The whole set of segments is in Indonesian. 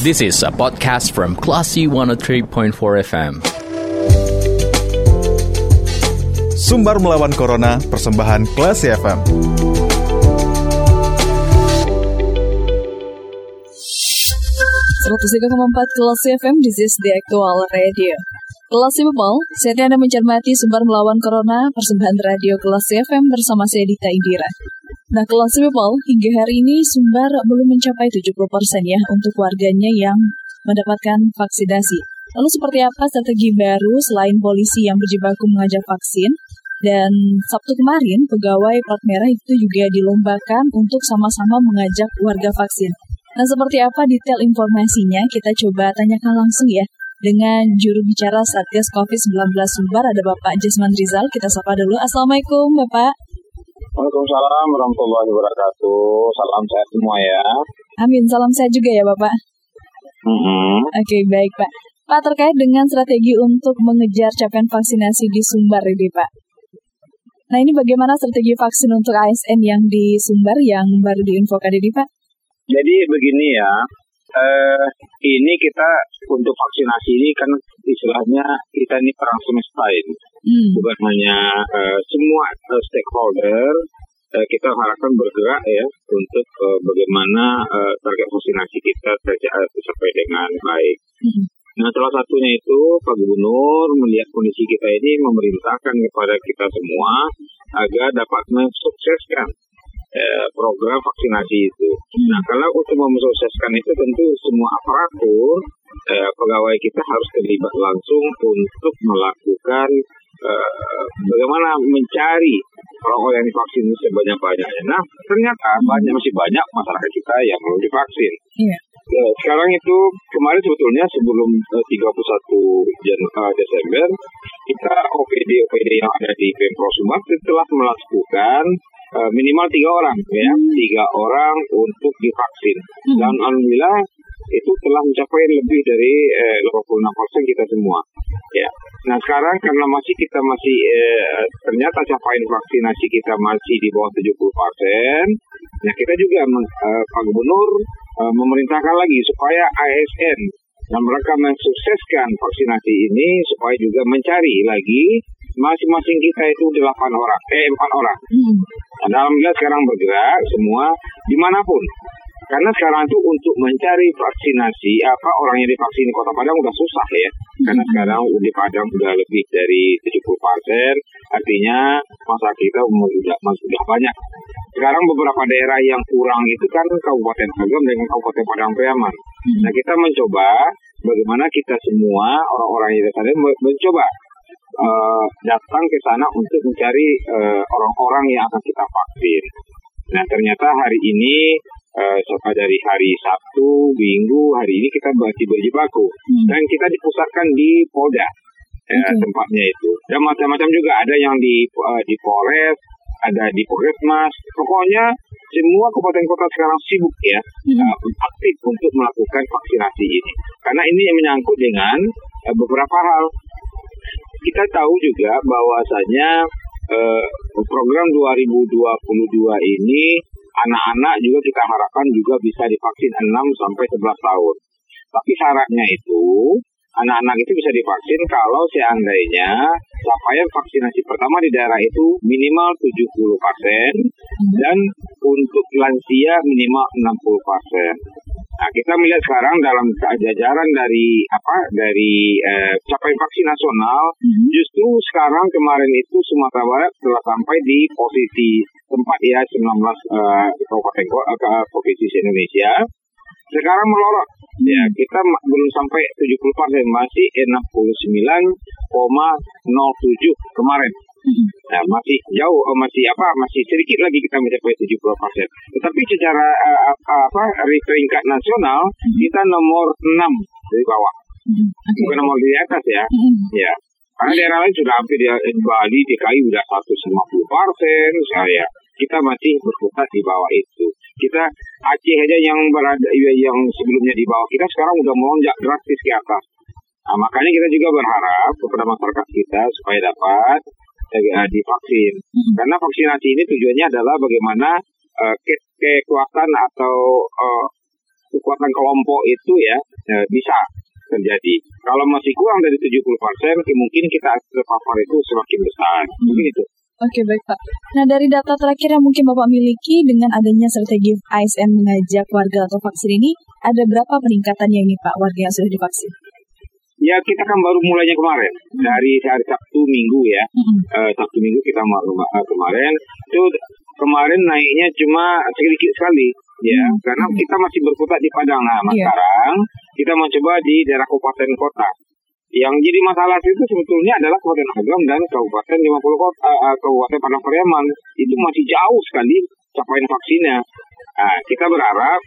This is a podcast from Classy 103.4 FM. Sumbar melawan Corona, persembahan Classy FM. empat Kelas FM, this is the actual radio. Kelas People, saatnya Anda mencermati sumber melawan Corona, persembahan radio Kelas FM bersama saya Dita Indira. Nah, Kelas People, hingga hari ini Sumbar belum mencapai 70% ya untuk warganya yang mendapatkan vaksinasi. Lalu seperti apa strategi baru selain polisi yang berjibaku mengajak vaksin? Dan Sabtu kemarin, pegawai Plat Merah itu juga dilombakan untuk sama-sama mengajak warga vaksin. Nah, seperti apa detail informasinya? Kita coba tanyakan langsung ya dengan juru bicara Satgas COVID-19 Sumbar ada Bapak Jasman Rizal. Kita sapa dulu. Assalamualaikum Bapak. Waalaikumsalam warahmatullahi wabarakatuh. Salam sehat semua ya. Amin. Salam sehat juga ya Bapak. Mm-hmm. Oke, baik Pak. Pak, terkait dengan strategi untuk mengejar capaian vaksinasi di Sumbar ini Pak. Nah ini bagaimana strategi vaksin untuk ASN yang di Sumbar yang baru diinfokan ini Pak? Jadi begini ya, eh, ini kita untuk vaksinasi ini kan istilahnya kita ini perang semesta ini. Hmm. Bukan hanya eh, semua eh, stakeholder eh, kita harapkan bergerak ya untuk eh, bagaimana eh, target vaksinasi kita tercapai dengan baik. Hmm. Nah, salah satunya itu Pak Gubernur melihat kondisi kita ini memerintahkan kepada kita semua agar dapat mensukseskan eh, program vaksinasi itu. Nah, kalau untuk mensukseskan itu tentu semua aparatur eh, pegawai kita harus terlibat langsung untuk melakukan eh, bagaimana mencari orang-orang yang divaksin sebanyak-banyaknya. Nah, ternyata banyak masih banyak masyarakat kita yang belum divaksin. Iya. Ya, sekarang itu kemarin sebetulnya sebelum eh, 31 Jan eh, Desember kita OPD OPD yang ada di Pemprov Sumatera telah melakukan eh, minimal tiga orang ya. Tiga orang untuk divaksin. Dan alhamdulillah itu telah mencapai lebih dari eh, 86% kita semua ya. Nah sekarang karena masih kita masih eh, ternyata capaian vaksinasi kita masih di bawah 70% nah kita juga eh, Pak Gubernur eh, memerintahkan lagi supaya ASN dan mereka mensukseskan vaksinasi ini supaya juga mencari lagi masing-masing kita itu delapan orang, eh empat orang. Hmm. Dan alhamdulillah sekarang bergerak semua di mana pun. Karena sekarang itu untuk mencari vaksinasi apa orang yang divaksin di Kota Padang udah susah ya. Karena sekarang di Padang udah lebih dari 70 persen, artinya masa kita sudah sudah banyak. Sekarang beberapa daerah yang kurang itu kan Kabupaten Agam dengan Kabupaten Padang Priaman. Nah kita mencoba bagaimana kita semua orang-orang yang di sana mencoba eh, datang ke sana untuk mencari eh, orang-orang yang akan kita vaksin. Nah ternyata hari ini sampai dari hari Sabtu, Minggu, hari ini kita masih berjibaku dan kita dipusatkan di Polda ya, tempatnya itu. Dan macam-macam juga ada yang di eh, di Polres, ada di Polresmas. Pokoknya semua kabupaten kota sekarang sibuk ya eh, aktif untuk melakukan vaksinasi ini. Karena ini yang menyangkut dengan eh, beberapa hal. Kita tahu juga bahwasanya eh, program 2022 ini anak-anak juga kita harapkan juga bisa divaksin 6 sampai 11 tahun. Tapi syaratnya itu anak-anak itu bisa divaksin kalau seandainya capaian vaksinasi pertama di daerah itu minimal 70 persen dan untuk lansia minimal 60 persen. Nah, kita melihat sekarang dalam jajaran dari apa dari eh, capaian vaksin nasional, justru sekarang kemarin itu Sumatera Barat telah sampai di posisi tempat ya 19 eh, kabupaten eh, provinsi Indonesia. Sekarang melorot, ya kita ma- belum sampai 70 persen, masih 69,07 kemarin. Nah, masih jauh, eh, masih apa, masih sedikit lagi kita mencapai 70 persen. Tetapi secara eh, apa, nasional kita nomor 6 dari bawah, Hmm. Oke. bukan nomor di atas ya. Hmm. Ya, karena daerah lain sudah hampir di di Bali, DKI sudah 150 persen, saya kita masih berkutat di bawah itu. Kita Aceh aja yang berada yang sebelumnya di bawah kita sekarang udah melonjak drastis ke atas. Nah, makanya kita juga berharap kepada masyarakat kita supaya dapat eh, divaksin. Karena vaksinasi ini tujuannya adalah bagaimana eh, ke- kekuatan atau eh, kekuatan kelompok itu ya eh, bisa terjadi. Kalau masih kurang dari 70 persen, mungkin kita terpapar itu semakin besar. Mungkin itu. Oke baik Pak. Nah dari data terakhir yang mungkin Bapak miliki dengan adanya strategi ASN mengajak warga atau vaksin ini, ada berapa peningkatannya ini Pak warga yang sudah divaksin? Ya kita kan baru mulainya kemarin dari hari Sabtu Minggu ya. Mm-mm. Eh, Sabtu Minggu kita baru eh, kemarin itu kemarin naiknya cuma sedikit sekali ya Hmm. karena kita masih berkutat di Padang. Nah Iya. sekarang kita mau coba di daerah kabupaten kota. Yang jadi masalah itu sebetulnya adalah Kabupaten Agam dan Kabupaten 50 kota, eh, Kabupaten Padang Pariaman. Itu masih jauh sekali capaian vaksinnya. Nah, kita berharap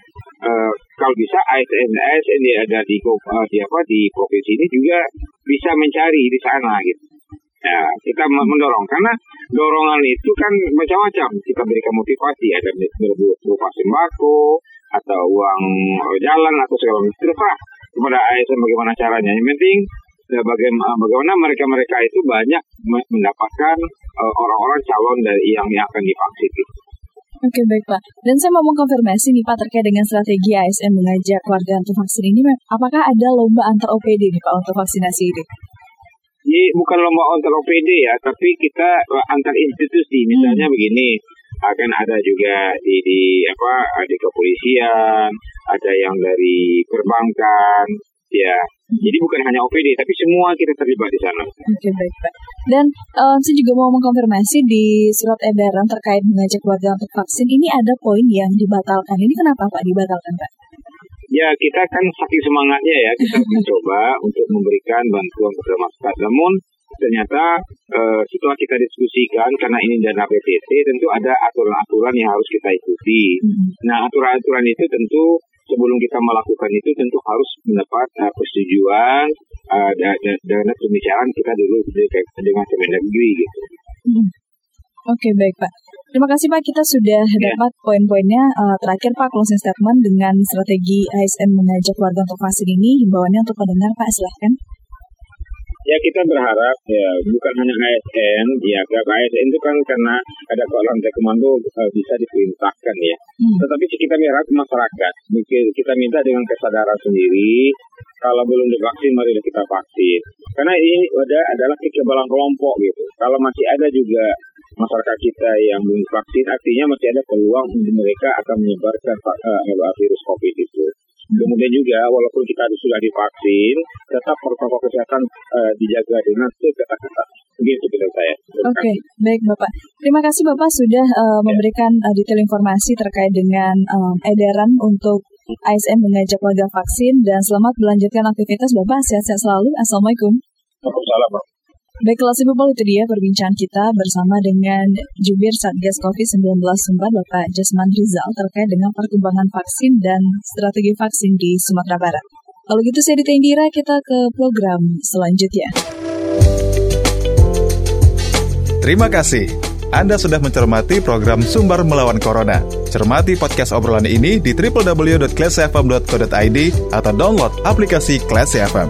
eh, kalau bisa ASN ASN yang ada di, eh, di apa di provinsi ini juga bisa mencari di sana gitu. Ya, kita me- mendorong karena dorongan itu kan macam-macam. Kita berikan motivasi ada berupa sembako atau uang eh, jalan atau segala macam. Kepada ASN bagaimana caranya. Yang penting ya, bagaimana, bagaimana mereka-mereka itu banyak me- mendapatkan eh, orang-orang calon dari yang, yang akan divaksin. Gitu. Oke baik Pak. Dan saya mau mengkonfirmasi nih Pak terkait dengan strategi ASN mengajak warga untuk vaksin ini, apakah ada lomba antar OPD nih Pak untuk vaksinasi ini? Jadi bukan lomba antar OPD ya, tapi kita eh, antar institusi. Misalnya begini, akan ada juga di, di apa di kepolisian, ada yang dari perbankan, ya. Jadi bukan hanya OPD, tapi semua kita terlibat di sana. Oke baik Pak. Dan eh, saya juga mau mengkonfirmasi di surat edaran terkait mengajak warga untuk vaksin ini ada poin yang dibatalkan. Ini kenapa Pak dibatalkan Pak? Ya kita kan saking semangatnya ya kita mencoba untuk memberikan bantuan kepada masyarakat. Namun ternyata eh, setelah kita diskusikan karena ini dana PTT tentu ada aturan-aturan yang harus kita ikuti. Mm-mm. Nah aturan-aturan itu tentu sebelum kita melakukan itu tentu harus mendapat eh, persetujuan eh, da- da- dana pembicaraan kita dulu dengan Kemendagri gitu. Mm. Oke baik Pak. Terima kasih Pak kita sudah dapat poin-poinnya. Eh, terakhir Pak closing statement dengan strategi ASN mengajak warga untuk vaksin ini. Himbauannya untuk pendengar Pak silahkan. Ya kita berharap ya bukan hanya ASN, ya ke ASN itu kan karena ada lantai komando eh, bisa diperintahkan ya. Hmm. Tetapi kita berharap masyarakat, Mungkin kita minta dengan kesadaran sendiri, kalau belum divaksin mari kita vaksin. Karena ini ada adalah kekebalan kelompok gitu. Kalau masih ada juga masyarakat kita yang belum vaksin, artinya masih ada peluang untuk mereka akan menyebarkan eh, virus COVID itu. Kemudian juga walaupun kita sudah divaksin, tetap protokol kesehatan eh, dijaga dengan ketat-ketat. Begitu menurut saya. Oke, kasih. baik Bapak. Terima kasih Bapak sudah eh, memberikan eh, detail informasi terkait dengan em, edaran untuk ASN mengajak warga vaksin dan selamat melanjutkan aktivitas Bapak. Sehat-sehat selalu. Assalamualaikum. Waalaikumsalam. Baik, kelas People itu dia perbincangan kita bersama dengan Jubir Satgas COVID-19 Sumbar Bapak Jasman Rizal terkait dengan perkembangan vaksin dan strategi vaksin di Sumatera Barat. Kalau gitu saya Dita kita ke program selanjutnya. Terima kasih. Anda sudah mencermati program Sumber Melawan Corona. Cermati podcast obrolan ini di www.classfm.co.id atau download aplikasi Classy FM.